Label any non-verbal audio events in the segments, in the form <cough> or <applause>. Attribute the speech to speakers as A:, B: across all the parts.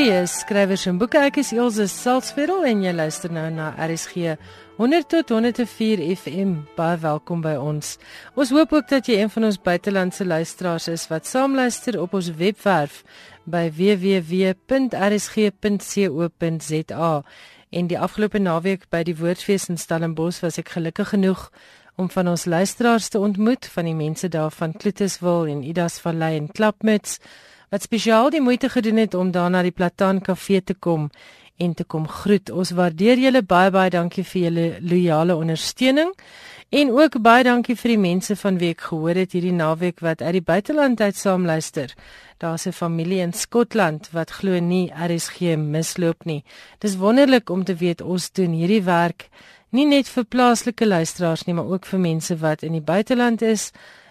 A: Hierdie is skrywers en boeke. Ek is Elsje Salzwetel en jy luister nou na RSG 100 tot 104 FM. Baie welkom by ons. Ons hoop ook dat jy een van ons buitelandse luisteraars is wat saamluister op ons webwerf by www.rsg.co.za. En die afgelope naweek by die Woordfees in Stellenbosch was ek gelukkig genoeg om van ons luisteraars te ontmoet, van die mense daar van Kloetiswil en Idas Vallei en Klapmuts wat spesiaal die moeite gedoen het om daar na die Plataan Kafee te kom en te kom groet. Ons waardeer julle baie baie dankie vir julle loyale ondersteuning en ook baie dankie vir die mense van wie ek gehoor het hierdie naweek wat uit die buiteland uit saamluister. Daar's 'n familie in Skotland wat glo nie RSG misloop nie. Dis wonderlik om te weet ons doen hierdie werk nie net vir plaaslike luisteraars nie, maar ook vir mense wat in die buiteland is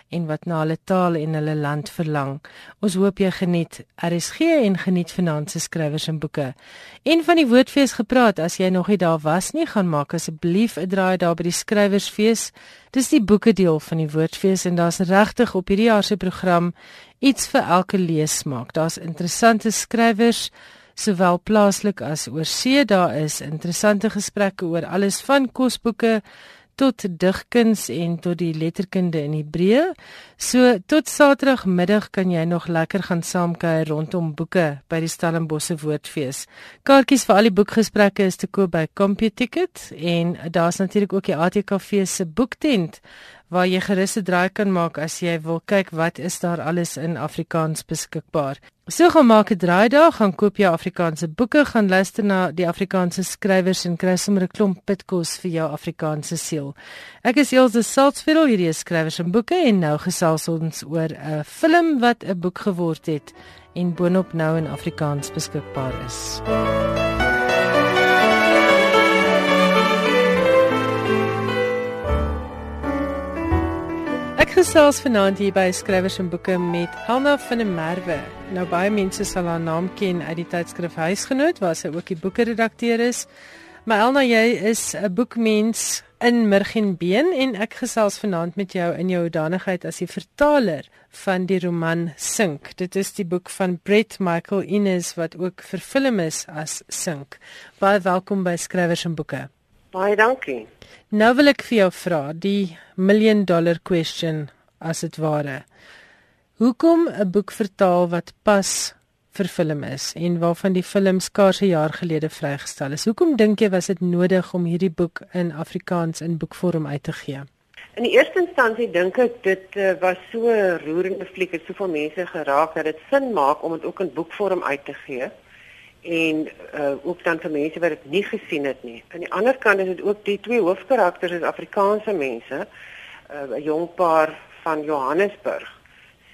A: en wat na hulle taal en hulle land verlang. Ons hoop jy geniet RSG en geniet finansies skrywers en boeke. En van die woordfees gepraat, as jy nog nie daar was nie, gaan maak asseblief 'n draai daar by die skrywersfees. Dis die boeke deel van die woordfees en daar's regtig op hierdie jaar se program iets vir elke leesmaak. Daar's interessante skrywers sowel plaaslik as oorsee daar is interessante gesprekke oor alles van kosboeke tot digkuns en tot die letterkunde in Hebreë. So tot Saterdagmiddag kan jy nog lekker gaan saamkuier rondom boeke by die Stellenbosse Woordfees. Kaartjies vir al die boekgesprekke is te koop by CompuTicket en daar's natuurlik ook die ATKV se boektent waar jy gerus 'n draai kan maak as jy wil kyk wat is daar alles in Afrikaans beskikbaar. So gaan maak 'n draai daar, gaan koop jy Afrikaanse boeke, gaan luister na die Afrikaanse skrywers en kry sommer 'n klomp pitkos vir jou Afrikaanse siel. Ek is Elsje Salzveld, hierdie is skrywers en boeke en nou gesels ons oor 'n film wat 'n boek geword het en boonop nou in Afrikaans beskikbaar is. Ek gesels vanaand hier by Skrywers en Boeke met Elna van der Merwe. Nou baie mense sal haar naam ken uit die tydskrif Huisgenoot waar sy ook die boeke redakteur is. Maar Elna, jy is 'n boekmens in Murgenbeen en ek gesels vanaand met jou in jou hoedanigheid as die vertaler van die roman Sink. Dit is die boek van Brett Michael Innes wat ook vervilm is as Sink. Baie welkom by Skrywers en Boeke.
B: Baie dankie.
A: Nou wil ek vir jou vra die million dollar question as dit ware. Hoekom 'n boek vertaal wat pas vir film is en waarvan die film skaars 'n jaar gelede vrygestel is? Hoekom dink jy was dit nodig om hierdie boek in Afrikaans in boekvorm uit te gee?
B: In die eerste instansie dink ek dit uh, was so roerende fliek, het soveel mense geraak dat dit sin maak om dit ook in boekvorm uit te gee en uh, ook dan vir mense wat dit nie gesien het nie. Aan die ander kant is dit ook die twee hoofkarakters is Afrikaanse mense, uh, 'n uh, jong paar van Johannesburg.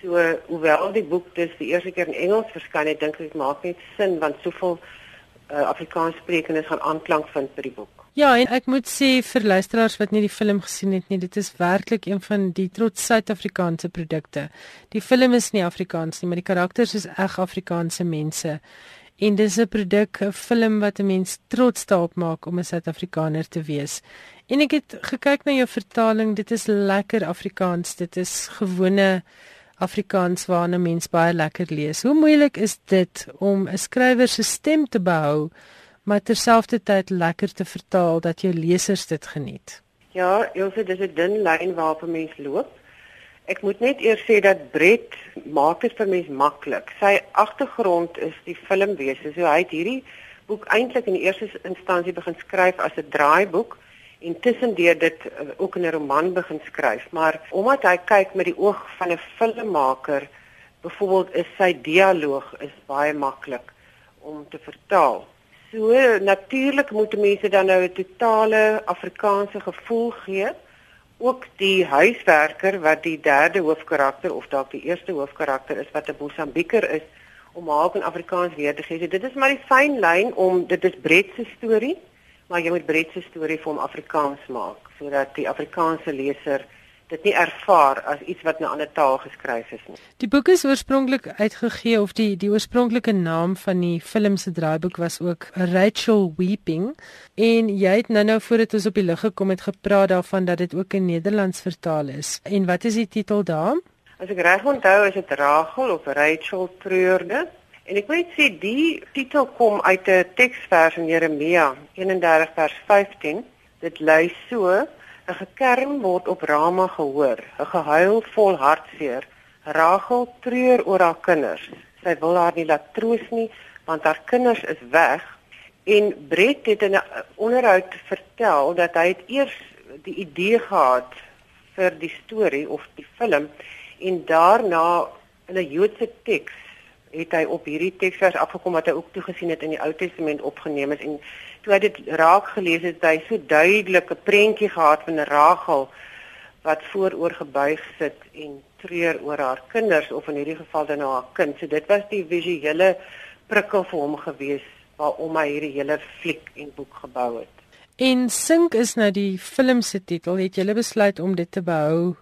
B: So hoewel die boek dus die eerste keer in Engels verskyn het, dink ek dit maak net sin want soveel uh, Afrikaanssprekendes gaan aanklank vind by die boek.
A: Ja, en ek moet sê vir luisteraars wat nie die film gesien het nie, dit is werklik een van die trots Suid-Afrikaanse produkte. Die film is nie Afrikaans nie, maar die karakters is reg Afrikaanse mense en dis 'n produk 'n film wat 'n mens trots daarop maak om 'n Suid-Afrikaner te wees. En ek het gekyk na jou vertaling, dit is lekker Afrikaans, dit is gewone Afrikaans waarna mens baie lekker lees. Hoe moeilik is dit om 'n skrywer se stem te behou, maar terselfdertyd lekker te vertaal dat jou lesers dit geniet?
B: Ja, Elsje, dis 'n dun lyn waarop 'n mens loop. Ek moet net eers sê dat Brett maak dit vir mens maklik. Sy agtergrond is die filmwese. So hy het hierdie boek eintlik in die eerste instansie begin skryf as 'n draaiboek en tussendeur dit uh, ook in 'n roman begin skryf. Maar omdat hy kyk met die oog van 'n filmmaker, byvoorbeeld is sy dialoog is baie maklik om te vertaal. So natuurlik moet mense dan nou 'n totale Afrikaanse gevoel gee ook die huiswerker wat die derde hoofkarakter of dalk die eerste hoofkarakter is wat 'n Mosambieker is om haar in Afrikaans weer te gee. So, dit is maar die fyn lyn om dit is Brett se storie, maar jy moet Brett se storie vir hom Afrikaans maak sodat die Afrikaanse leser dit nie ervaar as iets wat in 'n ander taal geskryf is nie.
A: Die boek is oorspronklik uitgegee of die die oorspronklike naam van die film se draaiboek was ook Rachel Weeping en jy het nou-nou voordat ons op die lig gekom het gepraat daarvan dat dit ook in Nederlands vertaal is. En wat is die titel daar?
B: As ek reg onthou is dit Rachel of Rachel Treurde En ek weet sê die titel kom uit 'n teksvers in Jeremia 31 vers 15. Dit lui so: 'n gekerm word op Rama gehoor, 'n gehuil vol hartseer. Rachel treur oor haar kinders. Sy wil haar nie laat troos nie, want haar kinders is weg. En Brett het in 'n onderhoud vertel dat hy het eers die idee gehad vir die storie of die film en daarna in 'n Joodse teks het hy op hierdie teksvers afgekom wat hy ook toegesien het in die Ou Testament opgeneem is en toe hy dit raak gelees het, hy so duidelik 'n prentjie gehad van Rachel wat vooroor gebuig sit en treur oor haar kinders of in hierdie geval dan haar kind. So dit was die visuele prikkel vir hom gewees waarom hy hierdie hele fliek en boek gebou het.
A: En Sink is nou die film se titel. Het jy besluit om dit te behou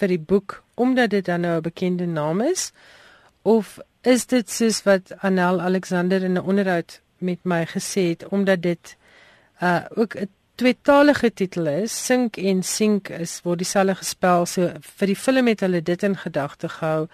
A: vir die boek omdat dit dan nou 'n bekende naam is? Of is dit soos wat Anel Alexander in 'n onderhoud met my gesê het omdat dit uh ook 'n tweetalige titel is, Sink en Sink is word dieselfde gespel. So vir die film het hulle dit in gedagte gehou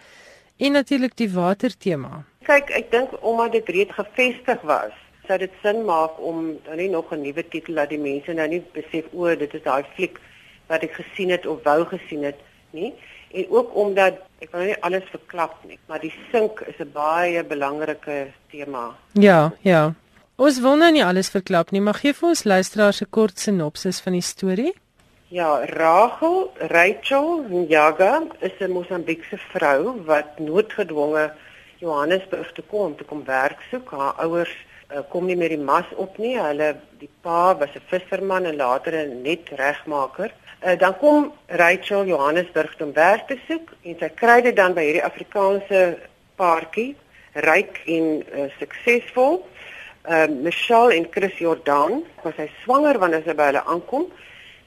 A: en natuurlik die watertema.
B: Kyk, ek dink omdat dit reeds gevestig was, sou dit sin maak om dan nie nog 'n nuwe titel laat die mense nou nie besef o, dit is daai fliek wat ek gesien het of wou gesien het nie en ook omdat ek wil nie alles verklap nie, maar die sink is 'n baie belangrike tema.
A: Ja, ja. Ons wil nou nie alles verklap nie, maar gee vir ons luisteraars 'n kort sinopsis van die storie.
B: Ja, Rachel, Rachel Nyaga is 'n Mosambiekse vrou wat noodgedwonge Johannesburg toe kom om te kom werk soek. Haar ouers uh, kom nie meer die mas op nie. Hulle die pa was 'n visserman en later 'n net regmaker. Uh, dan kom Rachel Johannesburg om werk te soek en sy kry dit dan by hierdie Afrikaanse paartjie, ryk en uh, suksesvol. Uh, Michelle en Chris Jordan, was sy swanger wanneer sy by hulle aankom.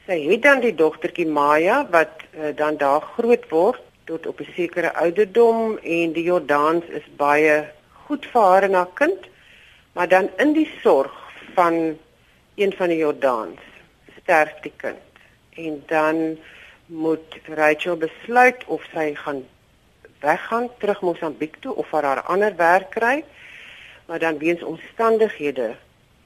B: Sy het dan die dogtertjie Maya wat uh, dan daar groot word tot op 'n sekere ouderdom en die Jordans is baie goed vir haar en haar kind. Maar dan in die sorg van een van die Jordans sterf die kind en dan moet Rachel besluit of sy gaan weggaan terug Mosambiek toe of haar haar ander werk kry. Maar dan weens omstandighede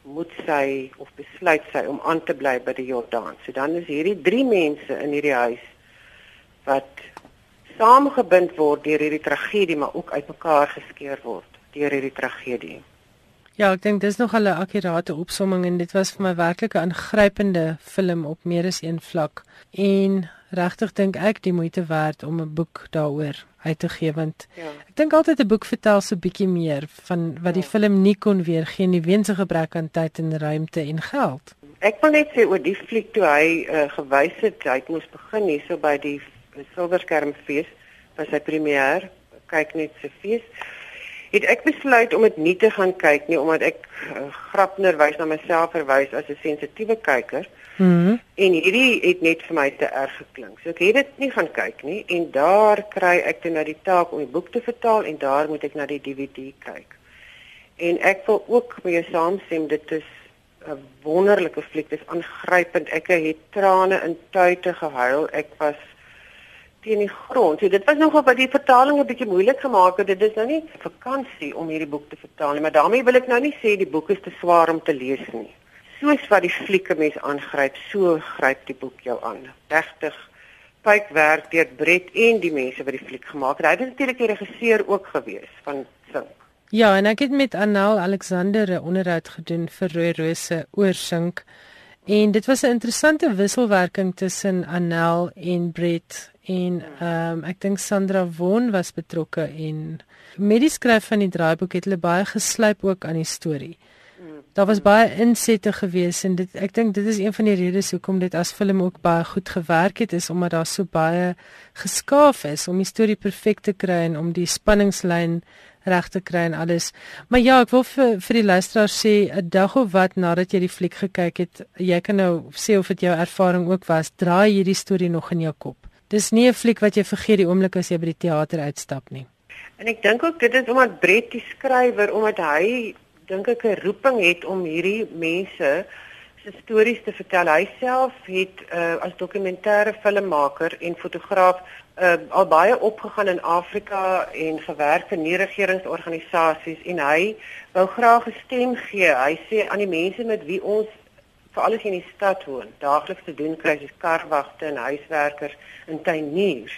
B: moet sy of besluit sy om aan te bly by die Jordaan. So dan is hierdie drie mense in hierdie huis wat saamgebind word deur hierdie tragedie maar ook uitmekaar geskeur word deur hierdie tragedie.
A: Ja, ek dink dis nog 'n akkurate opsomming en dit was vir my werklik 'n aangrypende film op meer as een vlak. En regtig dink ek die moeite werd om 'n boek daaroor uit te gee want ja. ek dink altyd 'n boek vertel so bietjie meer van wat die ja. film nie kon weergee nie weens 'n gebrek aan tyd en ruimte en geld.
B: Ek wil net sê oor die fliek toe hy uh, gewys het hy moes begin hierso by die Silverskermfees by sy premier kyk net se fees het ek besluit om dit nie te gaan kyk nie omdat ek uh, grapnerwys na myself verwys as 'n sensitiewe kyker. Mhm. Mm en hierdie het net vir my te erg geklink. So ek het dit nie gaan kyk nie en daar kry ek toe na die taak om die boek te vertaal en daar moet ek na die DVD kyk. En ek wil ook met jou saamstem dit is 'n wonderlike fliek. Dit is aangrypend. Ek het trane in tuite gehuil. Ek was teen die grond. So dit was nogal by die vertaling 'n bietjie moeilik gemaak het. Dit is nou nie vakansie om hierdie boek te vertaal nie, maar daarmee wil ek nou nie sê die boek is te swaar om te lees nie. Soos wat die flieke mens aangryp, so gryp die boek jou aan. Regtig pyk werk deur Brett en die mense wat die fliek gemaak het. Hy was natuurlik die regisseur ook gewees van Sink.
A: Ja, en ek het met Anel Alexander 'n onderhoud gedoen vir Rooi Rose oor Sink. En dit was 'n interessante wisselwerking tussen Anel en Brett en ehm um, ek dink Sandra Won was betrokke en met die skryf van die draaiboek het hulle baie geslyp ook aan die storie. Daar was baie insette gewees en dit ek dink dit is een van die redes hoekom dit as film ook baie goed gewerk het is omdat daar so baie geskaaf is om die storie perfek te kry en om die spanningslyn reg te kry en alles. Maar ja, ek wil vir vir die luisteraars sê 'n dag of wat nadat jy die fliek gekyk het, jy kan nou sê of dit jou ervaring ook was, draai hierdie storie nog in jou kop. Dis nie 'n fliek wat jy vergeet die oomblik as jy by die teater uitstap nie.
B: En ek dink ook dit is omdat Brett die skrywer omdat hy dink ek 'n roeping het om hierdie mense se stories te vertel. Hy self het uh, as dokumentêre filmmaker en fotograaf uh, al baie opgegaan in Afrika en gewerk vir nie-regeringsorganisasies en hy wou graag 'n stem gee. Hy sê aan die mense met wie ons veral as jy in die stad woon, daagliks te doen kry soos karwagte en huiswerkers en tuiniers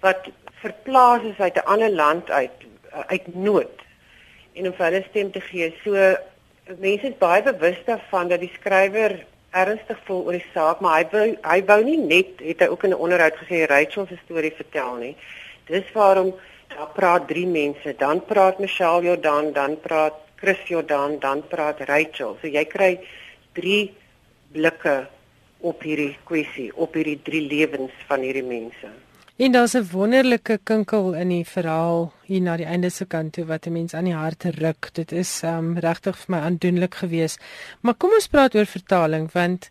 B: wat verplaas is uit 'n ander land uit uit nood en om vir hulle stem te gee. So mense is baie bewus daarvan dat die skrywer ernstig voel oor die saak, maar hy wou, hy wou nie net het hy ook in 'n onderhoud gesê Rachel se storie vertel nie. Dis waarom daar praat drie mense, dan praat Michelle Jordan, dan praat Chris Jordan, dan praat Rachel. So jy kry drie blikke op hierdie kwessie, op hierdie drie lewens van hierdie mense.
A: En daar's 'n wonderlike kinkel in die verhaal hier na die einde se kant toe wat 'n mens aan die hart ruk. Dit is um regtig vir my aandoenlik geweest. Maar kom ons praat oor vertaling want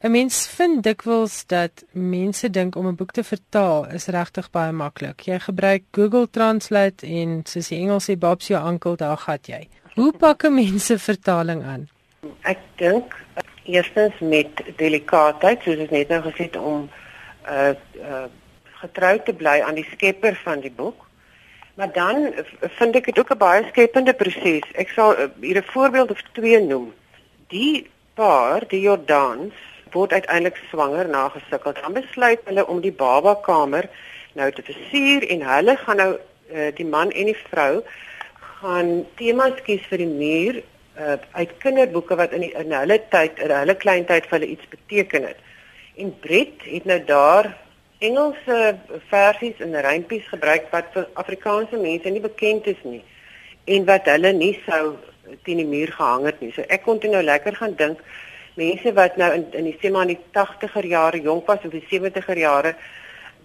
A: 'n mens vind dikwels dat mense dink om 'n boek te vertaal is regtig baie maklik. Jy gebruik Google Translate en soos die Engels sê Bob's your uncle, daar gaan jy. Hoe pak 'n mens 'n vertaling aan?
B: Ek dink eerstens met delikaatheid, soos ek net nou gesê het om uh uh getrou te bly aan die skepper van die boek. Maar dan vind ek dit ook 'n baie skepende proses. Ek sal uh, hier 'n voorbeeld of twee noem. Die paar, die Jordans, word uiteindelik swanger na gesukkel. Dan besluit hulle om die baba kamer nou te versier en hulle gaan nou uh, die man en die vrou gaan temas kies vir die muur uh, uit kinderboeke wat in die, in hulle tyd, in hulle klein tyd vir hulle iets beteken het. En Brett het nou daar Engelse versies en rympies gebruik wat vir Afrikaanse mense nie bekend is nie en wat hulle nie sou teen die muur gehang het nie. So ek kon toe nou lekker gaan dink mense wat nou in in die sê maar in die 80er jare jonk was of die 70er jare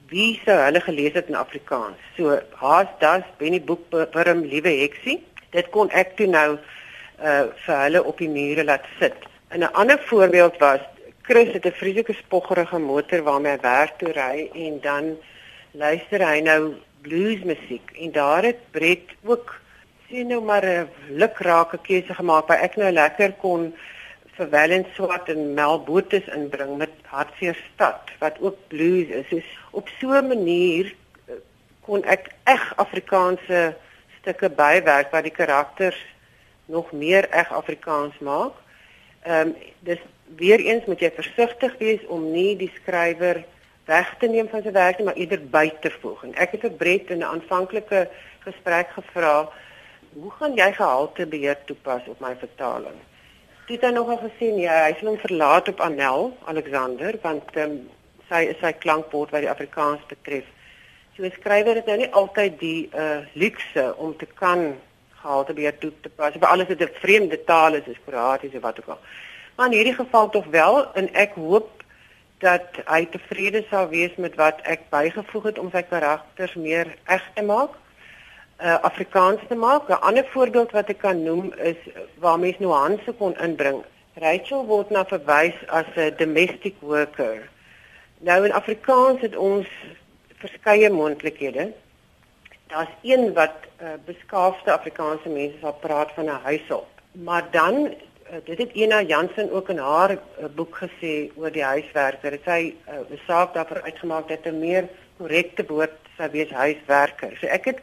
B: wie sou hulle gelees het in Afrikaans. So haas das Benny boek Wurm liewe heksie. Dit kon ek toe nou uh vir hulle op die mure laat sit. 'n ander voorbeeld was Chris het 'n vreeslike spoggerige motor waarmee hy werk toe ry en dan luister hy nou blues musiek en daar het Brett ook sien nou maar 'n lukrake keuse gemaak waar ek nou lekker kon vir Valens Swart en Mel Boots inbring met Hartseer Stad wat ook blues is. So op so 'n manier eh, kon ek eg Afrikaanse stukke bywerk wat die karakters nog meer eg Afrikaans maak. Ehm um, dis weer eens moet jy versigtig wees om nie die skrywer weg te neem van sy werk nie, maar eerder by te voeg. En ek het vir Brett in 'n aanvanklike gesprek gevra, "Hoe gaan jy gehaltebeheer toepas op my vertaling?" Dit het nogal gesien, ja, hy sal hom verlaat op Anel Alexander, want ehm um, sy is sy klankbord wat die Afrikaans betref. So 'n skrywer het nou nie altyd die uh luukse om te kan gehaltebeheer toe te pas. Vir alles wat 'n vreemde taal is, is Kroaties of wat ook al. Maar in hierdie geval tog wel en ek hoop dat hy tevrede sal wees met wat ek bygevoeg het om sy karakters meer eg te maak. Uh Afrikaans te maak. 'n Ander voorbeeld wat ek kan noem is waar mens nuance kon inbring. Rachel word na verwys as 'n domestic worker. Nou in Afrikaans het ons verskeie moontlikhede. Daar's een wat uh, beskaafde Afrikaanse mense sal praat van 'n huishulp. Maar dan dit het Ena Jansen ook in haar uh, boek gesê oor die huiswerker. Dit sy 'n uh, saak daarvoor uitgemaak dat 'n meer korrekte woord sou wees huiswerker. So ek het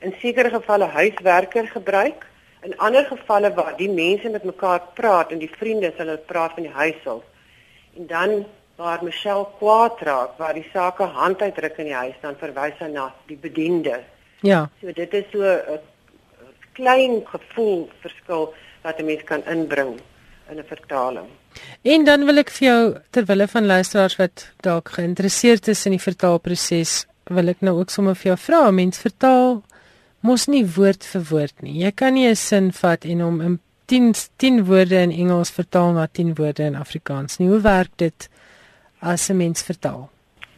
B: in sekere gevalle huiswerker gebruik. In ander gevalle waar die mense met mekaar praat en die vriende hulle praat van die huishulp. En dan waar Michelle kwaad raak, waar die sake hand uitdruk in die huis, dan verwys hy na die bediende.
A: Ja.
B: So dit is so 'n klein gevoel verskil wat 'n mens kan inbring in 'n vertaling.
A: En dan wil ek vir jou terwille van luisteraars wat dalk geïnteresseerd is in die vertaalproses, wil ek nou ook sommer vir jou vra, mens vertaal mos nie woord vir woord nie. Jy kan nie 'n sin vat en hom in 10 10 woorde in Engels vertaal na 10 woorde in Afrikaans nie. Hoe werk dit as 'n mens vertaal?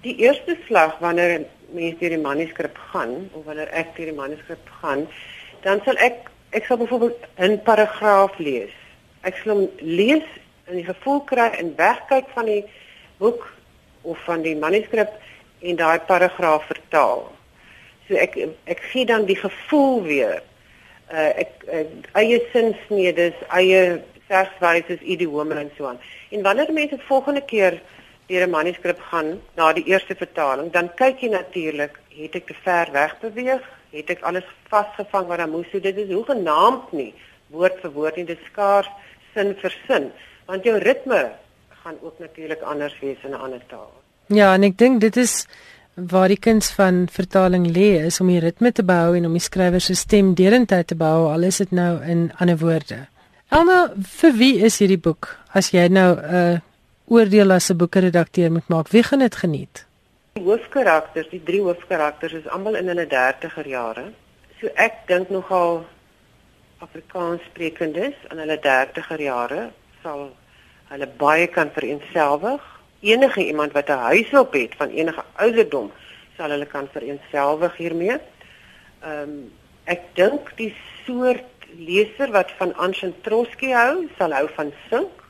B: Die eerste slag wanneer mens deur die manuskrip gaan of wanneer ek deur die manuskrip gaan, dan sal ek ek sal byvoorbeeld 'n paragraaf lees. Ek sal hom lees en die gevoel kry en wegkyk van die boek of van die manuskrip en daai paragraaf vertaal. So ek ek gee dan die gevoel weer. Uh ek, ek eie sinsnedes, eie verswys is idiome en so aan. En wanneer mense volgende keer deur 'n manuskrip gaan na die eerste vertaling, dan kyk jy natuurlik, het ek te ver weg beweeg? Het ek alles vasgevang wat dan moes? So dit is hoe genaamd nie woord vir woord en dit skaars sin vir sin, want jou ritme gaan ook natuurlik anders wees in 'n ander taal.
A: Ja, en ek dink dit is waar die kuns van vertaling lê is om die ritme te behou en om die skrywer se stem deurentyd te behou al is dit nou in ander woorde. Elna, vir wie is hierdie boek? As jy nou 'n uh, oordeel as 'n boekredakteur moet maak, wie gaan dit geniet?
B: Die hoofkarakters, die drie hoofkarakters is almal in hulle 30er jare. So ek dink nogal Afrikaans sprekendes in hulle 30er jare sal hulle baie kan vereenselwig enige iemand wat 'n huishulp het van enige ouderdom sal hulle kan vereenselwig hiermee. Ehm um, ek dink die soort leser wat van Anshin Trotsky hou, sal hou van Sink.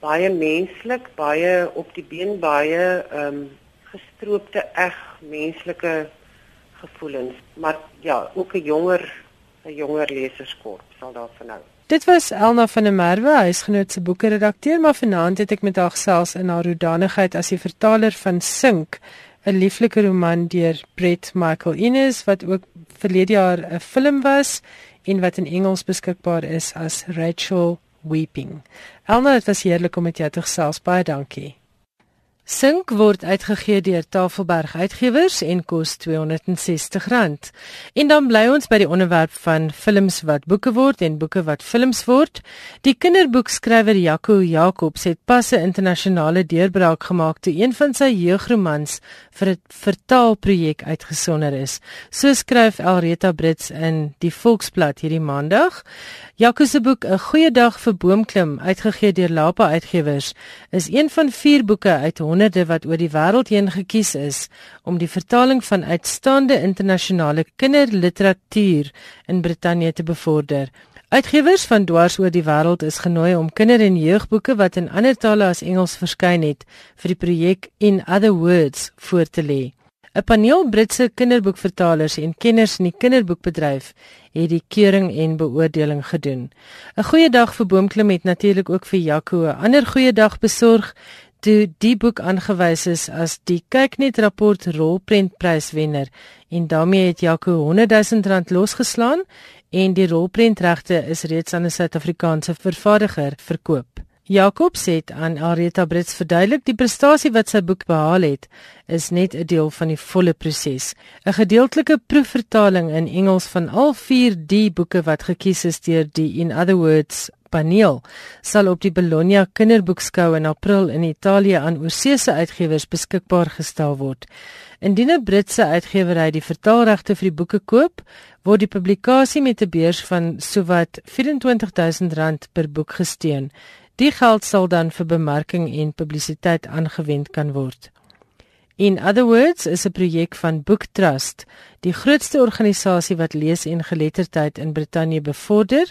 B: Baie menslik, baie op die been, baie ehm um, gestroopte eg menslike gevoelens, maar ja, ook 'n jonger 'n jonger leserskorp sal daarvan hou.
A: Dit was Elna van der Merwe, huisgenoot se boekredakteur, maar vanaand het ek met haar gesels in haar hoedanigheid as die vertaler van Sink, 'n lieflike roman deur Brett Michael Innes wat ook verlede jaar 'n film was en wat in Engels beskikbaar is as Rachel Weeping. Elna, dit was heerlik om met jou te gesels. Baie dankie. Sink word uitgegee deur Tafelberg Uitgewers en kos R260. En dan bly ons by die onderwerp van films wat boeke word en boeke wat films word. Die kinderboekskrywer Jaco Jacobs het pas 'n internasionale deurbraak gemaak toe een van sy jeugromans vir 'n vertaalprojek uitgesonder is. So skryf Elreta Brits in die Volksblad hierdie maandag. Jaco se boek 'n Goeie dag vir boomklim, uitgegee deur Lapa Uitgewers, is een van vier boeke uit honderde wat oor die wêreld heen gekies is om die vertaling van uitstaande internasionale kinderliteratuur in Brittanje te bevorder. Uitgewers van dwars oor die wêreld is genooi om kinder- en jeugboeke wat in ander tale as Engels verskyn het vir die projek In Other Words voor te lê. 'n Paneel Britse kinderboekvertalers en kenners in die kinderboekbedryf het die keuring en beoordeling gedoen. 'n Goeie dag vir Boomklim het natuurlik ook vir Jaco 'n ander goeie dag besorg toe die boek aangewys is as die Kyknet rapport rolprentpryswenner en daarmee het Jaco 100 000 rand losgeslaan en die rolprentregte is reeds aan 'n Suid-Afrikaanse vervaardiger verkoop. Jacobs het aan Areta Brits verduidelik die prestasie wat sy boek behaal het is net 'n deel van die volle proses. 'n Gedeeltelike proefvertaling in Engels van al 4 die boeke wat gekies is deur die In Other Words paneel sal op die Bologna Kinderboekskou in April in Italië aan oorseese uitgewers beskikbaar gestel word. Indien 'n Britse uitgewery die vertaalregte vir die boeke koop, word die publikasie met 'n beurs van sowat R24000 per boek gesteun. Die geld sal dan vir bemarking en publisiteit aangewend kan word. In other words, is 'n projek van Book Trust, die grootste organisasie wat lees en geletterdheid in Brittanje bevorder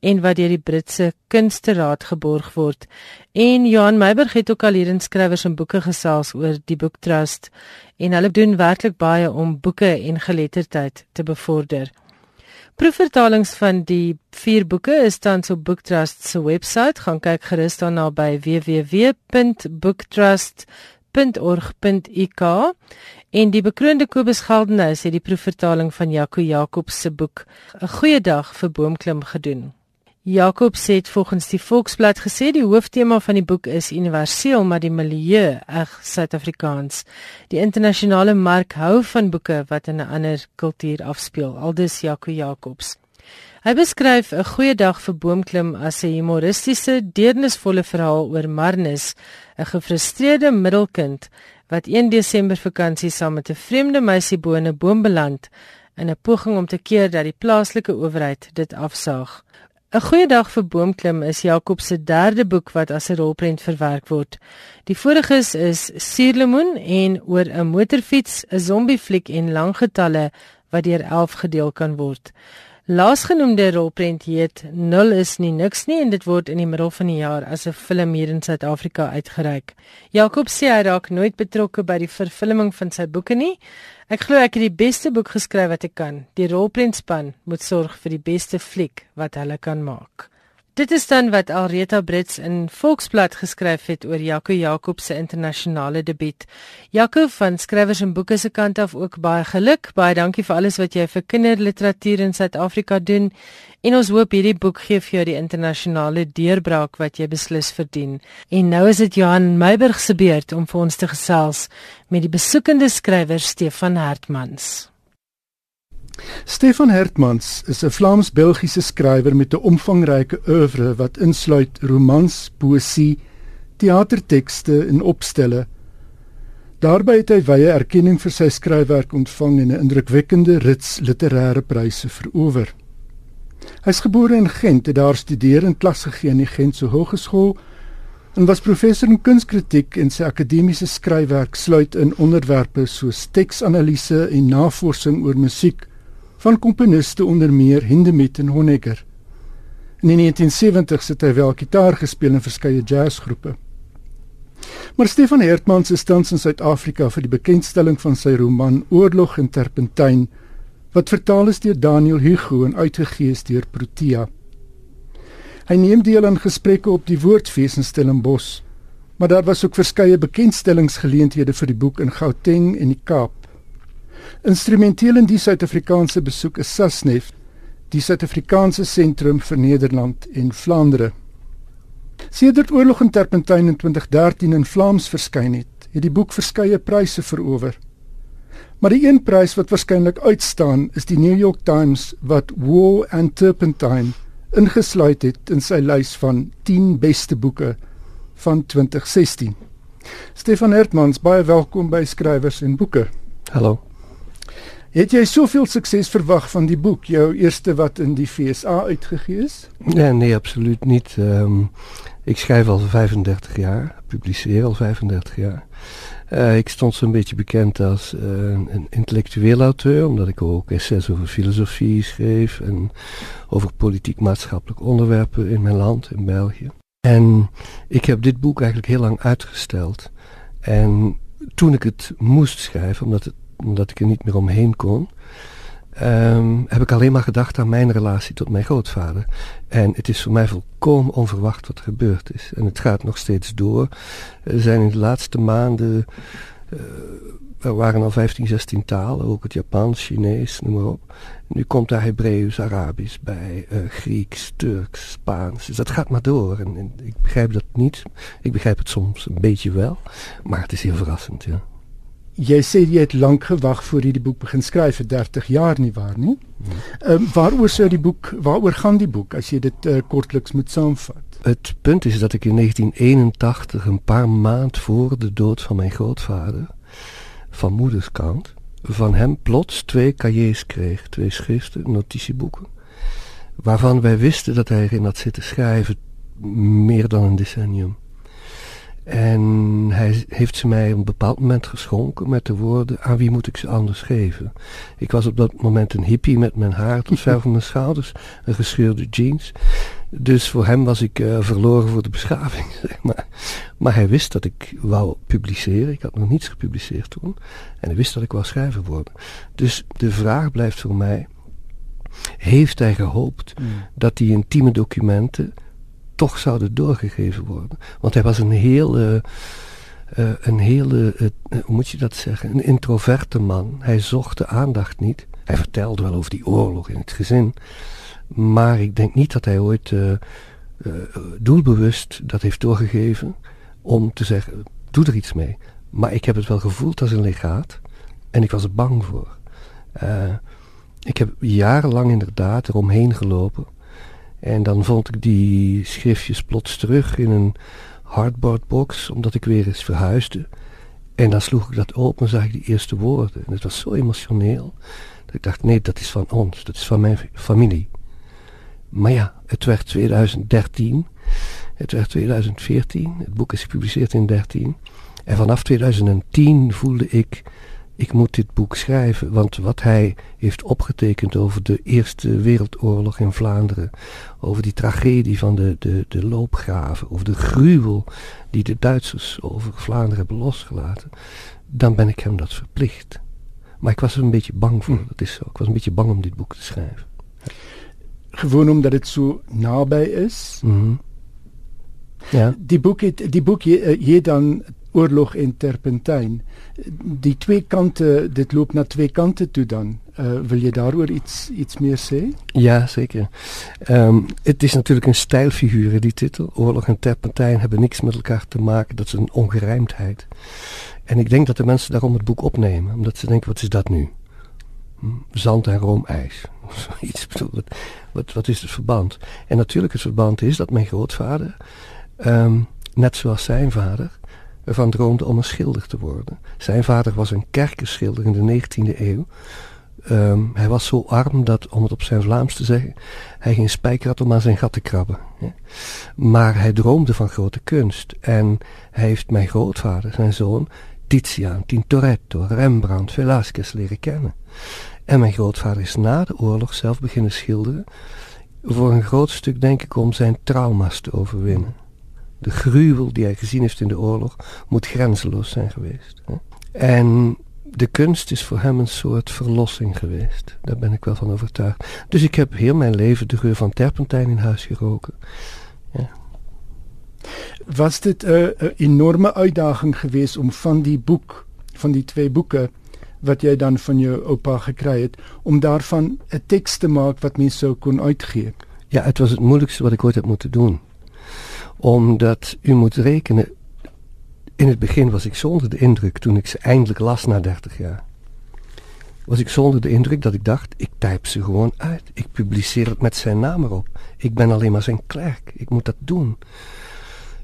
A: en wat deur die Britse Kunsteraad geborg word. En Johan Meiberg het ook al hier in skrywers en boeke gesels oor die Book Trust en hulle doen werklik baie om boeke en geletterdheid te bevorder. Proefvertalings van die vier boeke is tans op Book Trust se webwerf. Gaan kyk gerus daarna by www.booktrust.org.uk en die bekroonde Kobus Geldenhuys het die proefvertaling van Jaco Jacobs se boek 'n goeie dag vir boomklim gedoen. Jakob sê volgens die Volksblad gesê die hooftema van die boek is universeel maar die milieu eg Suid-Afrikaans. Die internasionale mark hou van boeke wat in 'n ander kultuur afspeel. Aldus Jaco Jacobs. Hy beskryf 'n goeie dag vir boomklim as 'n humoristiese, deernisvolle verhaal oor Marnus, 'n gefrustreerde middelkind wat 1 Desember vakansie saam met 'n vreemde meisie bo 'n boom beland in 'n poging om te keer dat die plaaslike owerheid dit afsaag. 'n Goeie dag vir Boomklim is Jakob se derde boek wat as 'n rolprent verwerk word. Die voriges is Suurlemoen en oor 'n motorfiets, 'n zombiefliek en lang getalle wat deur 11 gedeel kan word. Laasgenoemde rolprent heet Nul is nie niks nie en dit word in die middel van die jaar as 'n film hier in Suid-Afrika uitgereik. Jakob sê hy raak nooit betrokke by die vervulling van sy boeke nie. Ek glo ek het die beste boek geskryf wat ek kan. Die rolprentspan moet sorg vir die beste fliek wat hulle kan maak. Dit is dan wat Alreta Brits in Volksblad geskryf het oor Jaco Jakob se internasionale debuut. Jaco van skrywers en boeke se kant af ook baie geluk. Baie dankie vir alles wat jy vir kinderliteratuur in Suid-Afrika doen. En ons hoop hierdie boek gee vir jou die internasionale deurbraak wat jy beslis verdien. En nou is dit Johan Meiburg se beurt om vir ons te gesels met die besoekende skrywer Stefan Hertmans.
C: Stefan Hertmans is 'n Vlaams-Belgiese skrywer met 'n omvangryke oeuvre wat insluit romans, poësie, teatertekste en opstelle. Daarbey het hy wye erkenning vir sy skryfwerk ontvang en 'n indrukwekkende rits literêre pryse verower. Hy is gebore in Gent, het daar studeer en klas gegee in die Gentse Hogeschool en was professor in kunskritiek en sy akademiese skryfwerk sluit in onderwerpe soos teksanalise en navorsing oor musiek van komponiste onder meer Hindemith en Honegger. In die 1970s het hy wel gitaar gespeel in verskeie jazzgroepe. Maar Stefan Hertmans is tans in Suid-Afrika vir die bekendstelling van sy roman Oorlog in Terpentyn wat vertaal is deur Daniel Hugo en uitgegee is deur Protea. Hy neem deel aan gesprekke op die Woordfees in Stellenbosch, maar daar was ook verskeie bekendstellingsgeleenthede vir die boek in Gauteng en die Kaap. Instrumenteel in die Suid-Afrikaanse besoek is Sasnef, die Suid-Afrikaanse sentrum vir Nederland en Vlaandere. Sedert oorlog in Terpentyn in 2013 in Vlaams verskyn het, het die boek verskeie pryse verower. Maar die een prys wat waarskynlik uitstaan, is die New York Times wat War and Turpentine ingesluit het in sy lys van 10 beste boeke van 2016. Stefan Hertmans, baie welkom by Skrywers en Boeke.
D: Hallo.
C: Het jy soveel sukses verwag van die boek, jou eerste wat in die FSA uitgegee is?
D: Nee, nee, absoluut niet. Um, ik schrijf al 35 jaar, publiceer al 35 jaar. Uh, ik stond zo'n beetje bekend als uh, een intellectueel auteur, omdat ik ook essays over filosofie schreef en over politiek-maatschappelijk onderwerpen in mijn land, in België. En ik heb dit boek eigenlijk heel lang uitgesteld. En toen ik het moest schrijven, omdat het omdat ik er niet meer omheen kon, um, heb ik alleen maar gedacht aan mijn relatie tot mijn grootvader. En het is voor mij volkomen onverwacht wat er gebeurd is. En het gaat nog steeds door. Er zijn in de laatste maanden. Uh, er waren al 15, 16 talen, ook het Japans, Chinees, noem maar op. Nu komt daar Hebreeuws, Arabisch bij, uh, Grieks, Turks, Spaans. Dus dat gaat maar door. En, ik begrijp dat niet. Ik begrijp het soms een beetje wel. Maar het is heel verrassend, ja.
C: Jy sê jy het lank gewag voor jy die boek begin skryf vir 30 jaar nie waar nie. Ehm um, die boek waaroor gaan die boek as jy dit uh, kortliks moet saamvat?
D: Het punt is dat ik in 1981 een paar maand voor de dood van mijn grootvader van moederskant van hem plots twee cahiers kreeg, twee schriften, notitieboeken, waarvan wij wisten dat hij erin had zitten schrijven meer dan een decennium. En hij heeft ze mij op een bepaald moment geschonken met de woorden: aan wie moet ik ze anders geven? Ik was op dat moment een hippie met mijn haar tot ver van mijn schouders, een gescheurde jeans. Dus voor hem was ik uh, verloren voor de beschaving, <laughs> zeg maar. Maar hij wist dat ik wou publiceren. Ik had nog niets gepubliceerd toen. En hij wist dat ik wou schrijver worden. Dus de vraag blijft voor mij: heeft hij gehoopt mm. dat die intieme documenten toch zouden doorgegeven worden. Want hij was een hele, uh, een hele uh, hoe moet je dat zeggen, een introverte man. Hij zocht de aandacht niet. Hij vertelde wel over die oorlog in het gezin. Maar ik denk niet dat hij ooit doelbewust dat heeft doorgegeven om te zeggen, doe er iets mee. Maar ik heb het wel gevoeld als een legaat en ik was er bang voor. ik heb jarenlang inderdaad eromheen gelopen en dan vond ik die schriftjes plots terug in een hardboardbox, omdat ik weer eens verhuisde. En dan sloeg ik dat open en zag ik die eerste woorden. En het was zo emotioneel. Dat ik dacht, nee, dat is van ons, dat is van mijn familie. Maar ja, het werd 2013. Het werd 2014. Het boek is gepubliceerd in 13. En vanaf 2010 voelde ik ik moet dit boek schrijven, want wat hij heeft opgetekend over de Eerste Wereldoorlog in Vlaanderen, over die tragedie van de, de, de loopgraven, over de gruwel die de Duitsers over Vlaanderen hebben losgelaten, dan ben ik hem dat verplicht. Maar ik was er een beetje bang voor, hm. dat is zo. Ik was een beetje bang om dit boek te schrijven.
C: gewoon omdat dit so naby is.
D: Mhm. Ja.
C: Die boek het die boek hier, hier dan oorlog en terpentyn. Die twee kante, dit loop na twee kante toe dan. Uh, wil je daaroor iets, iets meer zeggen?
D: Ja, zeker. Um, het is natuurlijk een stijlfiguur, die titel. Oorlog en terpentijn hebben niks met elkaar te maken. Dat is een ongerijmdheid. En ik denk dat de mensen daarom het boek opnemen. Omdat ze denken, wat is dat nu? Hm, zand en roomijs. <laughs> Iets bedoel, wat, wat is het verband? En natuurlijk het verband is dat mijn grootvader, um, net zoals zijn vader, ervan droomde om een schilder te worden. Zijn vader was een kerkenschilder in de 19e eeuw. Um, hij was zo arm dat, om het op zijn Vlaams te zeggen, hij geen spijker had om aan zijn gat te krabben. Maar hij droomde van grote kunst. En hij heeft mijn grootvader, zijn zoon, Titiaan, Tintoretto, Rembrandt, Velázquez leren kennen. En mijn grootvader is na de oorlog zelf beginnen schilderen. Voor een groot stuk denk ik om zijn trauma's te overwinnen. De gruwel die hij gezien heeft in de oorlog moet grenzeloos zijn geweest. Hè. En de kunst is voor hem een soort verlossing geweest. Daar ben ik wel van overtuigd. Dus ik heb heel mijn leven de geur van terpentijn in huis geroken. Ja.
C: Was dit een enorme uitdaging geweest om van die boek, van die twee boeken wat jy dan van jou oupa gekry het, om daarvan 'n teks te maak wat mense sou kon uitgee?
D: Ja, het was het moeilijkste wat ik ooit heb moeten doen. Omdat u moet rekenen, in het begin was ik zonder de indruk, toen ik ze eindelijk las na 30 jaar, was ik zonder de indruk dat ik dacht, ik type ze gewoon uit. Ik publiceer het met zijn naam erop. Ik ben alleen maar zijn klerk. Ik moet dat doen.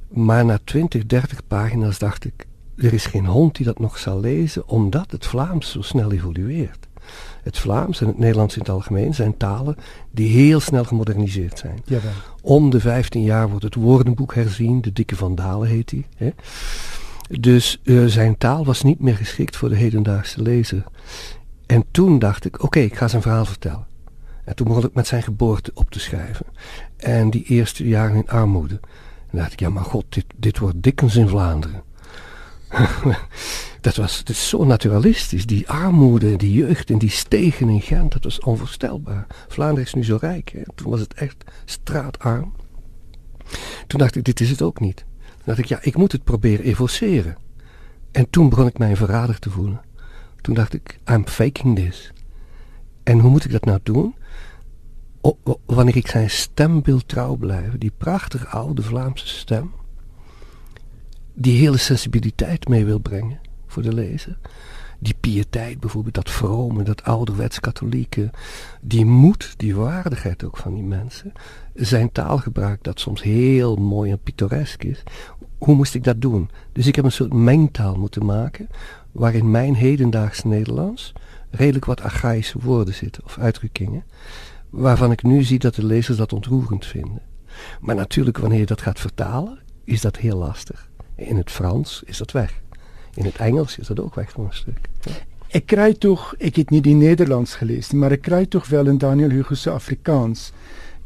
D: Maar na 20, 30 pagina's dacht ik, er is geen hond die dat nog zal lezen, omdat het Vlaams zo snel evolueert. Het Vlaams en het Nederlands in het algemeen zijn talen die heel snel gemoderniseerd zijn.
C: Jawel.
D: Om de 15 jaar wordt het woordenboek herzien, de dikke Van Dalen heet hij. Dus uh, zijn taal was niet meer geschikt voor de hedendaagse lezer. En toen dacht ik, oké, ik ga zijn verhaal vertellen. En toen begon ik met zijn geboorte op te schrijven. En die eerste jaren in armoede. En dacht ik, ja maar god, dit, dit wordt Dickens in Vlaanderen. <laughs> dat was dat is zo naturalistisch. Die armoede, die jeugd en die stegen in Gent, dat was onvoorstelbaar. Vlaanderen is nu zo rijk. Hè? Toen was het echt straatarm. Toen dacht ik, dit is het ook niet dacht ik, ja, ik moet het proberen evoceren. En toen begon ik mij een verrader te voelen. Toen dacht ik, I'm faking this. En hoe moet ik dat nou doen? Wanneer ik zijn stembeeld trouw blijf, die prachtige oude Vlaamse stem, die hele sensibiliteit mee wil brengen voor de lezer. Die piëteit bijvoorbeeld, dat vrome, dat ouderwets katholieke, die moed, die waardigheid ook van die mensen. Zijn taalgebruik dat soms heel mooi en pittoresk is, hoe moest ik dat doen? Dus ik heb een soort mengtaal moeten maken, waarin mijn hedendaags Nederlands redelijk wat archaïsche woorden zitten of uitdrukkingen, waarvan ik nu zie dat de lezers dat ontroerend vinden. Maar natuurlijk, wanneer je dat gaat vertalen, is dat heel lastig. In het Frans is dat weg. In het Engels is dat ook weg voor een stuk.
C: Ik kry toch, ek het nie die Nederlands gelezen, maar ik kry toch wel in Daniel Hugo se Afrikaans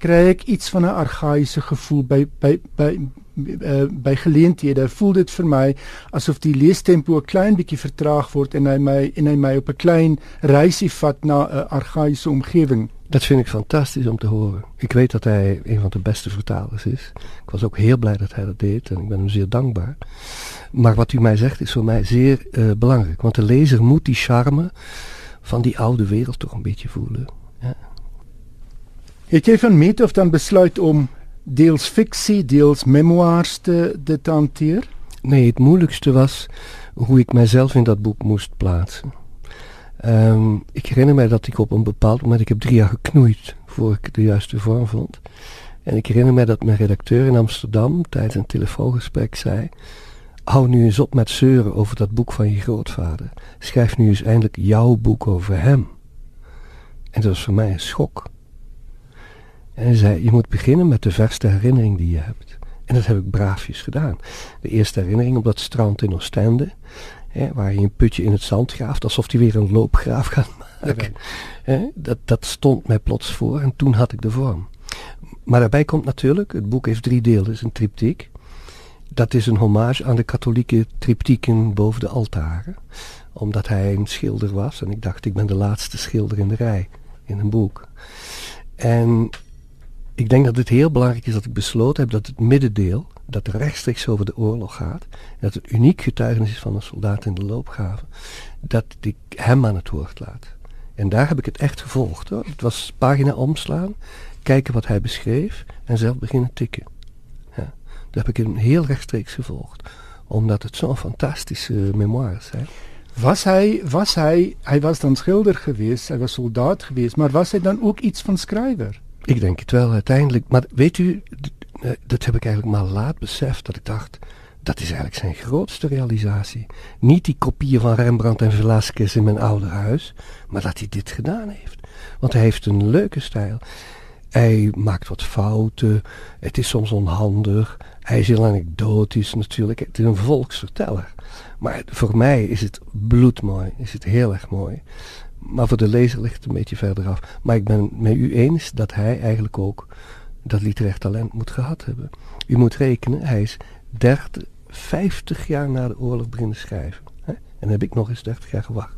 C: kry ek iets van 'n argaïese gevoel by by by uh, by geleenthede voel dit vir my asof die leestempo 'n klein bietjie vertraag word en hy my en hy my op 'n klein reisie vat na 'n argaïese omgewing.
D: Dat vind ik fantastisch om te horen. Ik weet dat hij een van de beste vertalers is. Ik was ook heel blij dat hij dat deed en ik ben hem zeer dankbaar. Maar wat u mij zegt is voor mij zeer uh, belangrijk. Want de lezer moet die charme van die oude wereld toch een beetje voelen. Ja.
C: Het jy van of dan besluit om deels fiksie, deels memoirs te hanteer?
D: Nee, het moeilijkste was hoe ik mijzelf in dat boek moest plaatsen. Um, ik herinner mij dat ik op een bepaald moment, ik heb drie jaar geknoeid voor ik de juiste vorm vond. En ik herinner mij dat mijn redacteur in Amsterdam tijdens een telefoongesprek zei: Hou nu eens op met zeuren over dat boek van je grootvader. Schrijf nu eens eindelijk jouw boek over hem. En dat was voor mij een schok. En hij zei, je moet beginnen met de verste herinnering die je hebt. En dat heb ik braafjes gedaan. De eerste herinnering op dat strand in Oostende. Hè, waar je een putje in het zand graaft, alsof hij weer een loopgraaf gaat <laughs> maken. Hè, dat, dat stond mij plots voor en toen had ik de vorm. Maar daarbij komt natuurlijk, het boek heeft drie delen, het is een triptiek. Dat is een hommage aan de katholieke triptieken boven de altaren. Omdat hij een schilder was en ik dacht, ik ben de laatste schilder in de rij in een boek. En ik denk dat het heel belangrijk is dat ik besloten heb dat het middendeel, dat rechtstreeks over de oorlog gaat, dat het uniek getuigenis is van een soldaat in de loopgraven, dat ik hem aan het woord laat. En daar heb ik het echt gevolgd. Hoor. Het was pagina omslaan, kijken wat hij beschreef en zelf beginnen tikken. Ja, daar heb ik hem heel rechtstreeks gevolgd, omdat het zo'n fantastische memoires zijn.
C: Was hy was hy hy was dan skilder geweest, hy was soldaat geweest, maar was hy dan ook iets van skrywer?
D: Ik denk het wel uiteindelijk. Maar weet u, eh, dat heb ik eigenlijk maar laat beseft. Dat ik dacht, dat is eigenlijk zijn grootste realisatie. Niet die kopieën van Rembrandt en Velasquez in mijn oude huis. Maar dat hij dit gedaan heeft. Want hij heeft een leuke stijl. Hij maakt wat fouten. Het is soms onhandig. Hij is heel anekdotisch natuurlijk. Het is een volksverteller. Maar voor mij is het bloedmooi. Is het heel erg mooi. Maar voor de lezer ligt het een beetje verder af. Maar ik ben met u eens dat hij eigenlijk ook dat literair talent moet gehad hebben. U moet rekenen, hij is 30, 50 jaar na de oorlog beginnen schrijven. Hè? En dan heb ik nog eens 30 jaar gewacht.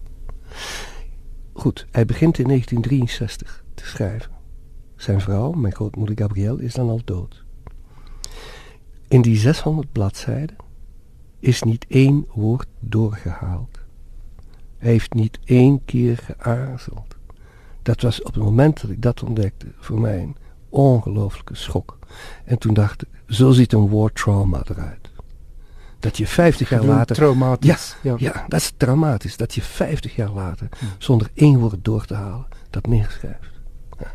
D: Goed, hij begint in 1963 te schrijven. Zijn vrouw, mijn grootmoeder Gabrielle, is dan al dood. In die 600 bladzijden is niet één woord doorgehaald. Hij heeft niet één keer geaarzeld. Dat was op het moment dat ik dat ontdekte voor mij een ongelooflijke schok. En toen dacht ik, zo ziet een war trauma eruit. Dat je 50 jaar later.
C: Traumatisch.
D: Ja, ja. ja, dat is dramatisch. Dat je 50 jaar later, zonder één woord door te halen, dat neerschrijft. Ja,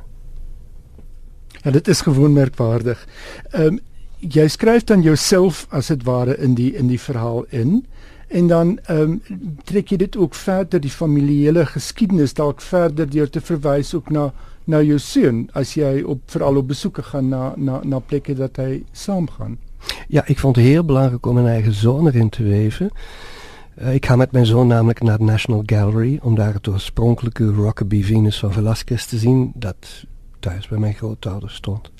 C: ja dit is gewoon merkwaardig. Um, jy skryf dan jouself as dit ware in die in die verhaal in. En dan ehm trek jy dit ook verder die familiele geskiedenis dalk verder deur te verwys ook na na jou seun as jy op veral op besoeke gaan na na na plekke dat hy saamgaan.
D: Ja, ik vond het heel belangrijk om mijn eigen zoon erin te weven. Uh, ik ga met mijn zoon namelijk naar de National Gallery om daar het oorspronkelijke Rockaby Venus van Velasquez te zien, dat thuis bij mijn grootouders stond.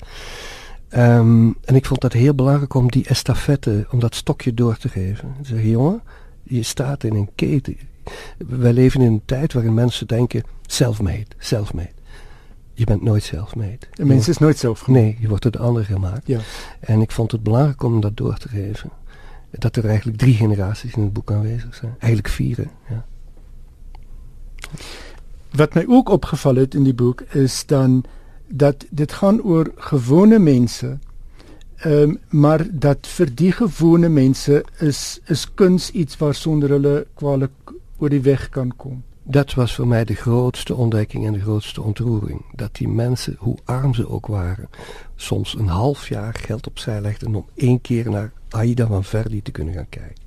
D: Um, en ik vond dat heel belangrijk om die estafette, om dat stokje door te geven. Zeg, jongen, je staat in een keten. Wij leven in een tijd waarin mensen denken, self-made, self-made. Je bent nooit self-made.
C: Een mens is nooit zelf
D: Nee, je wordt door de ander gemaakt. Ja. En ik vond het belangrijk om dat door te geven. Dat er eigenlijk drie generaties in het boek aanwezig zijn. Eigenlijk vier, ja.
C: Wat mij ook opgevallen het in die boek is dan dat dit gaan oor gewone mense. Ehm maar dat vir die gewone mense is is kuns iets waarsonder hulle kwaliek oor die weg kan kom.
D: Dat was voor mij de grootste ontdekking en de grootste ontroering. Dat die mensen, hoe arm ze ook waren, soms een half jaar geld opzij legden om één keer naar Aida van Verdi te kunnen gaan kijken.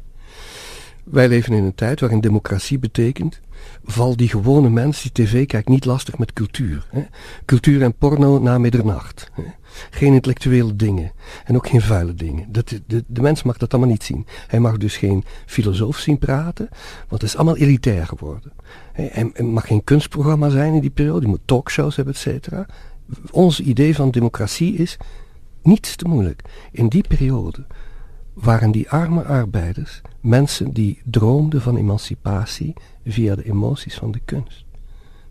D: Wij leven in een tijd waarin democratie betekent val die gewone mens die tv kijkt niet lastig met cultuur. Hè? Cultuur en porno na middernacht. Hè? Geen intellectuele dingen. En ook geen vuile dingen. Dat, de, de mens mag dat allemaal niet zien. Hij mag dus geen filosoof zien praten, want het is allemaal elitair geworden. Hij, mag geen kunstprogramma zijn in die periode, hij moet talkshows hebben, et cetera. Ons idee van democratie is niets te moeilijk. In die periode waren die arme arbeiders mensen die droomden van emancipatie via de emoties van de kunst.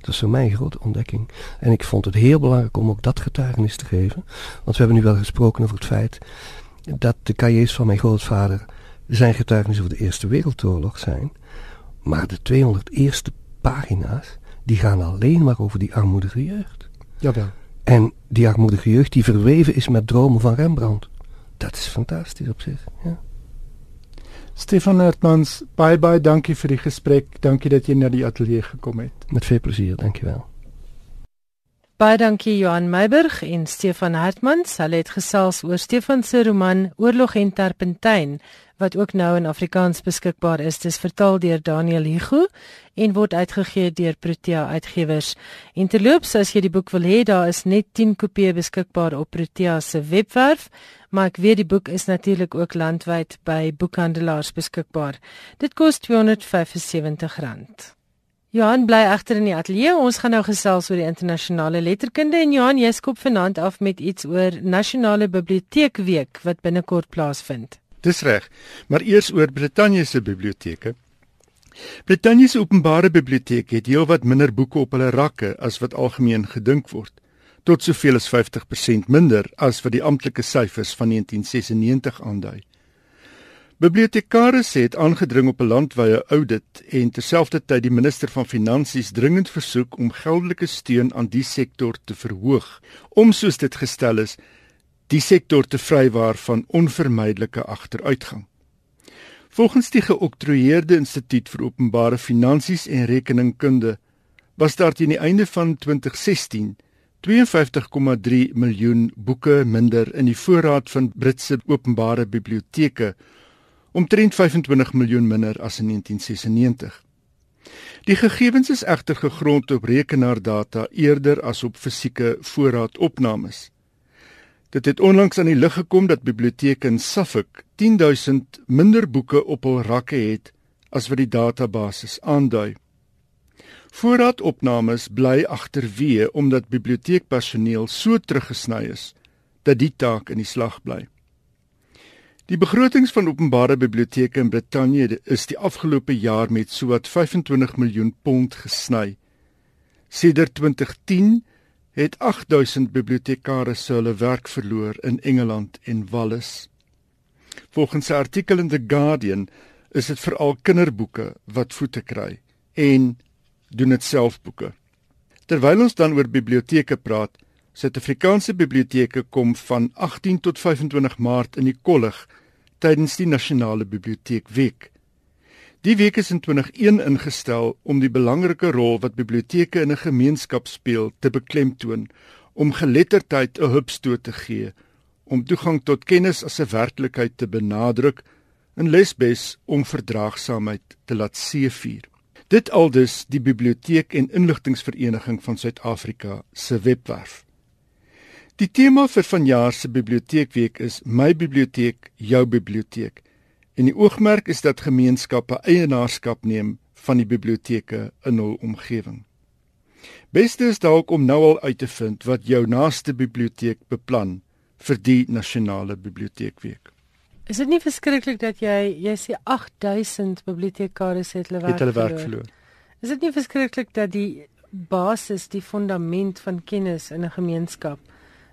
D: Dat is voor mij een grote ontdekking. En ik vond het heel belangrijk om ook dat getuigenis te geven. Want we hebben nu wel gesproken over het feit dat de cahiers van mijn grootvader zijn getuigenis over de Eerste Wereldoorlog zijn. Maar de 200 eerste pagina's, die gaan alleen maar over die armoedige jeugd.
C: Jawel.
D: En die armoedige jeugd die verweven is met dromen van Rembrandt. Dat is fantastisch op zich, ja.
C: Stefan Hertmans, bye bye, dankie vir die gesprek. Dankie dat jy na die ateljee gekom het.
D: Met veel plesier, dankjewel.
A: Baie dankie Johan Meiburg en Stefan Hertmans. Hulle het gesels oor Stefan se roman Oorlog en Terpentyn wat ook nou in Afrikaans beskikbaar is. Dit is vertaal deur Daniel Hugo en word uitgegee deur Protea Uitgewers. En terloops, as jy die boek wil hê, daar is net 10 kopieë beskikbaar op Protea se webwerf, maar ek weet die boek is natuurlik ook landwyd by boekhandelaars beskikbaar. Dit kos R275. Johan bly agter in die ateljee. Ons gaan nou gesels oor die internasionale letterkunde en Johan, jy skop vanaand af met iets oor Nasionale Biblioteekweek wat binnekort plaasvind.
C: Dis reg. Maar eers oor Brittanje se biblioteke. Brittanje se openbare biblioteek het heelwat minder boeke op hulle rakke as wat algemeen gedink word. Tot soveel as 50% minder as wat die amptelike syfers van 1996 aandui. Bibliotekaris het aangedring op 'n landwyse audit en terselfdertyd die minister van Finansies dringend versoek om geldelike steun aan die sektor te verhoog om soos dit gestel is die sektor te vrywaar van onvermydelike agteruitgang. Volgens die geoktroeëerde Instituut vir Openbare Finansies en Rekeningkunde was daar teen die einde van 2016 52,3 miljoen boeke minder in die voorraad van Britse openbare biblioteke, omtrent 25 miljoen minder as in 1996. Die gegevens is egter gegrond op rekenaardata eerder as op fisieke voorraadopnames. Dit het onlangs aan die lig gekom dat biblioteke in Suffolk 10000 minder boeke op hul rakke het as wat die database aandui. Voorraadopnames bly agterweë omdat biblioteekpersoneel so teruggesny is dat die taak in die slag bly. Die begrotings van openbare biblioteke in Brittanje is die afgelope jaar met sowat 25 miljoen pond gesny. Sedert 2010 het 8000 bibliotekare hulle werk verloor in Engeland en Wales. Volgens 'n artikel in The Guardian is dit veral kinderboeke wat voete kry en doen dit self boeke. Terwyl ons dan oor biblioteke praat, Suid-Afrikaanse biblioteke kom van 18 tot 25 Maart in die kollig tydens die Nasionale Biblioteekweek. Die week is in 2001 ingestel om die belangrike rol wat biblioteke in 'n gemeenskap speel te beklemtoon, om geletterdheid 'n hupstoot te gee, om toegang tot kennis as 'n werklikheid te benadruk en lesbes om verdraagsaamheid te laat seëvier. Dit aldus die Biblioteek en Inligtingvereniging van Suid-Afrika se webwerf. Die tema vir vanjaar se Biblioteekweek is My biblioteek, jou biblioteek. En die oogmerk is dat gemeenskappe eienaarskap neem van die biblioteke in hul omgewing. Beste is dalk om nou al uit te vind wat jou naaste biblioteek beplan vir die nasionale biblioteekweek.
A: Is dit nie verskriklik dat jy jy sê 8000 bibliotekariërs het hulle werk, werk verloor? Is dit nie verskriklik dat die basis, die fundament van kennis in 'n gemeenskap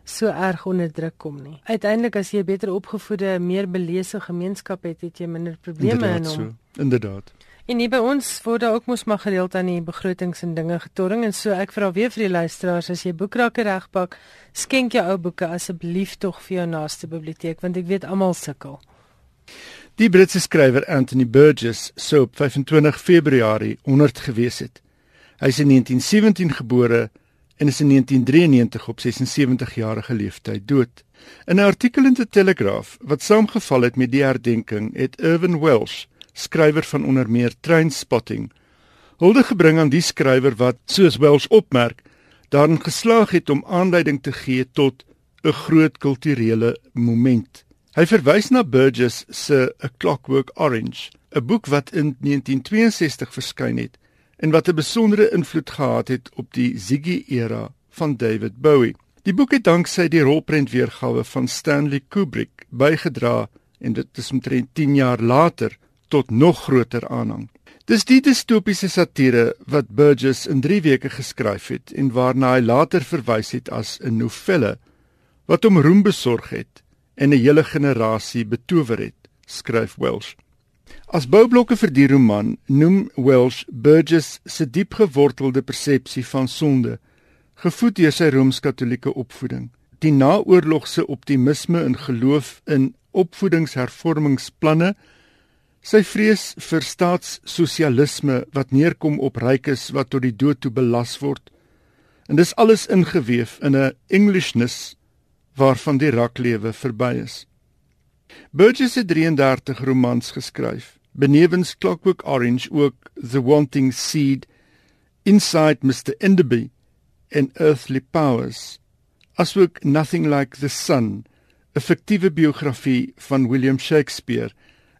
A: so erg onder druk kom nie. Uiteindelik as jy 'n beter opgevoede, meer beleese gemeenskap het, het jy minder probleme in hom.
C: So, inderdaad.
A: En hier by ons word daar ook mos maar gereeld aan die begrotings en dinge getorring en so ek vra weer vir die luisteraars as jy boekrakke regpak, skenk jou ou boeke asseblief tog vir jou naaste biblioteek want ek weet almal sukkel.
C: Die Britse skrywer Anthony Burgess sou op 25 Februarie 100 gewees het. Hy is in 1917 gebore en is in 1993 op 76 jarige leeftyd dood. In 'n artikel in The Telegraph wat saamgeval het met die herdenking, het Irvin Welsh, skrywer van onder meer Trainspotting, hulde gebring aan die skrywer wat, soos Welsh opmerk, daarin geslaag het om aanleiding te gee tot 'n groot kulturele moment. Hy verwys na Burgess se A Clockwork Orange, 'n boek wat in 1962 verskyn het en wat 'n besondere invloed gehad het op die Ziggy-era van David Bowie. Die boek het danksy die rolprent weergawe van Stanley Kubrick bygedra en dit is omtrent 10 jaar later tot nog groter aanhang. Dis die distopiese satire wat Burgess in 3 weke geskryf het en waarna hy later verwys het as 'n novelle wat hom roem besorg het en 'n hele generasie betower het, skryf Welsh. As boublokke vir die roman noem Welsh Burgess se diepgewortelde persepsie van sonde, gevoed deur sy rooms-katolieke opvoeding, die naoorlogse optimisme in geloof in opvoedingshervormingsplanne, sy vrees vir staatssosialisme wat neerkom op rykes wat tot die dood toe belas word. En dis alles ingeweef in 'n Englishness waarvan die raklewe verby is. Burgess het 33 romans geskryf benewens Clockwork Orange ook The Wanting Seed, Inside Mr Enderby en Earthly Powers, asook Nothing Like the Sun, 'n fiktiewe biografie van William Shakespeare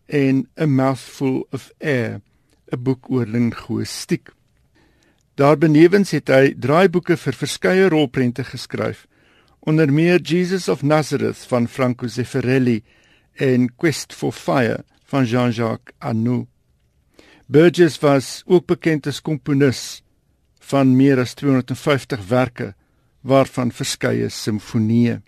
C: en A Mouthful of Air, 'n boek oor linguistiek. Daarbenewens het hy draaiboeke vir verskeie rolprente geskryf, onder meer Jesus of Nazareth van Franco Zeffirelli en Quest for Fire van Jean-Jacques Annou. Burgess was ook bekend as komponis van meer as 250 werke waarvan verskeie simfonieë.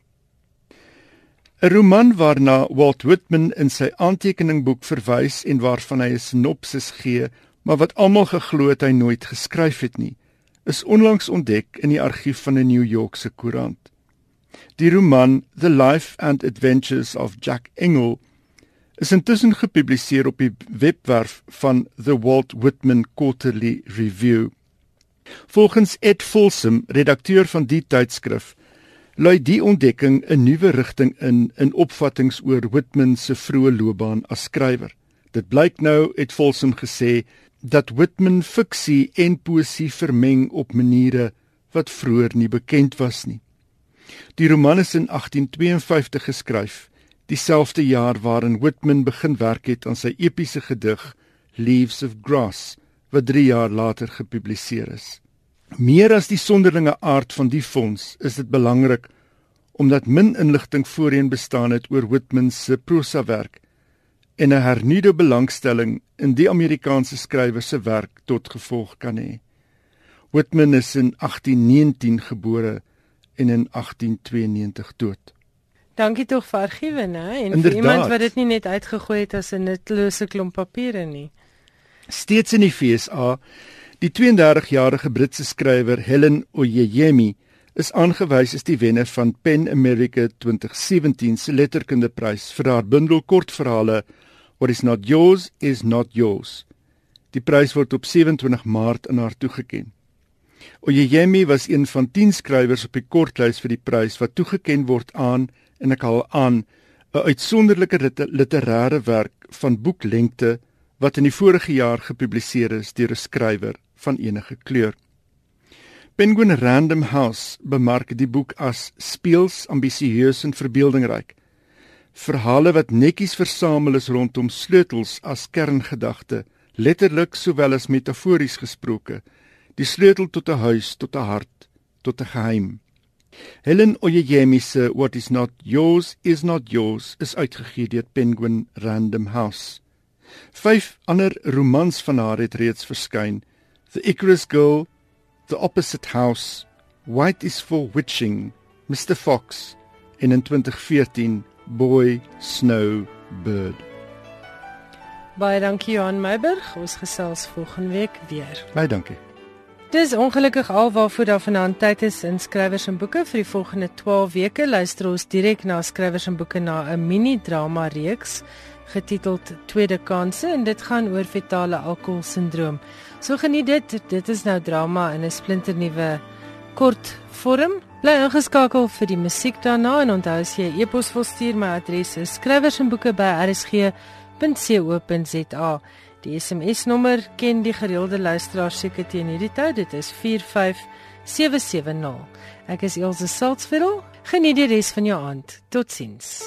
C: 'n Roman waarna Walt Whitman in sy aantekeningboek verwys en waarvan hy 'n sinopsis gee, maar wat almal geglo het hy nooit geskryf het nie, is onlangs ontdek in die argief van 'n New Yorkse koerant. Die roman The Life and Adventures of Jack Engel is intussen gepubliseer op die webwerf van The Walt Whitman Quarterly Review. Volgens Ed Folsom, redakteur van die tydskrif, lui die ontdekking 'n nuwe rigting in in opvattinge oor Whitman se vroeë loopbaan as skrywer. Dit blyk nou, het Folsom gesê, dat Whitman fiksie en poesie vermeng op maniere wat vroeër nie bekend was nie. Die roman is in 1852 geskryf, dieselfde jaar waarin Whitman begin werk het aan sy epiese gedig Leaves of Grass wat 3 jaar later gepubliseer is. Meer as die sonderlinge aard van die fonds, is dit belangrik omdat min inligting voorheen bestaan het oor Whitman se prosa werk en 'n hernuide belangstelling in die Amerikaanse skrywer se werk tot gevolg kan hê. Whitman is in 1819 gebore en in 1892 dood.
A: Dankie tog vir argiewe, né? En Inderdaad. vir iemand wat dit nie net uitgegooi het as 'n nutlose klomp papiere nie.
C: Steeds in die FSA, die 32-jarige Britse skrywer Helen Oyeyemi is aangewys as die wenner van Pen America 2017 se letterkundeprys vir haar bundel kortverhale What is not yours is not yours. Die prys word op 27 Maart aan haar toegekend. Oyeyemi was een van 10 skrywers op die kortlys vir die prys wat toegekend word aan en ek haal aan 'n uitsonderlike literêre werk van boeklengte wat in die vorige jaar gepubliseer is deur 'n skrywer van enige kleur. Penguin Random House bemark die boek as speels, ambisieus en verbeeldingryk. Verhale wat netjies versamel is rondom sleutels as kerngedagte, letterlik sowel as metafories gesproke die sleutel tot 'n huis, tot 'n hart, tot 'n geheim. Helen Oyeyemi se What is not yours is not yours is uitgegee deur Penguin Random House. Vyf ander romans van haar het reeds verskyn. The Icarus Girl, The Opposite House, White is for Witching, Mr Fox en in 2014 Boy Snow Bird.
A: Baie dankie Johan Meiberg. Ons gesels volgende week weer.
C: Baie dankie.
A: Dis ongelukkig al waarvoor daar vanaand tyd is in skrywers en boeke vir die volgende 12 weke luister ons direk na skrywers en boeke na 'n mini drama reeks getiteld Tweede Kanse en dit gaan oor fetale alkoholsindroom. So geniet dit. Dit is nou drama in 'n splinternuwe kort vorm. Bly ingeskakel vir die musiek daarna en onthou as jy e-pos wil stuur, my adres is skrywersenboeke@rsg.co.za. Die SMS nommer ken die gereelde luisteraar seker teen hierdie tyd. Dit is 45770. Ek is Elsje Salzwetel. Geniet die res van jou aand. Totsiens.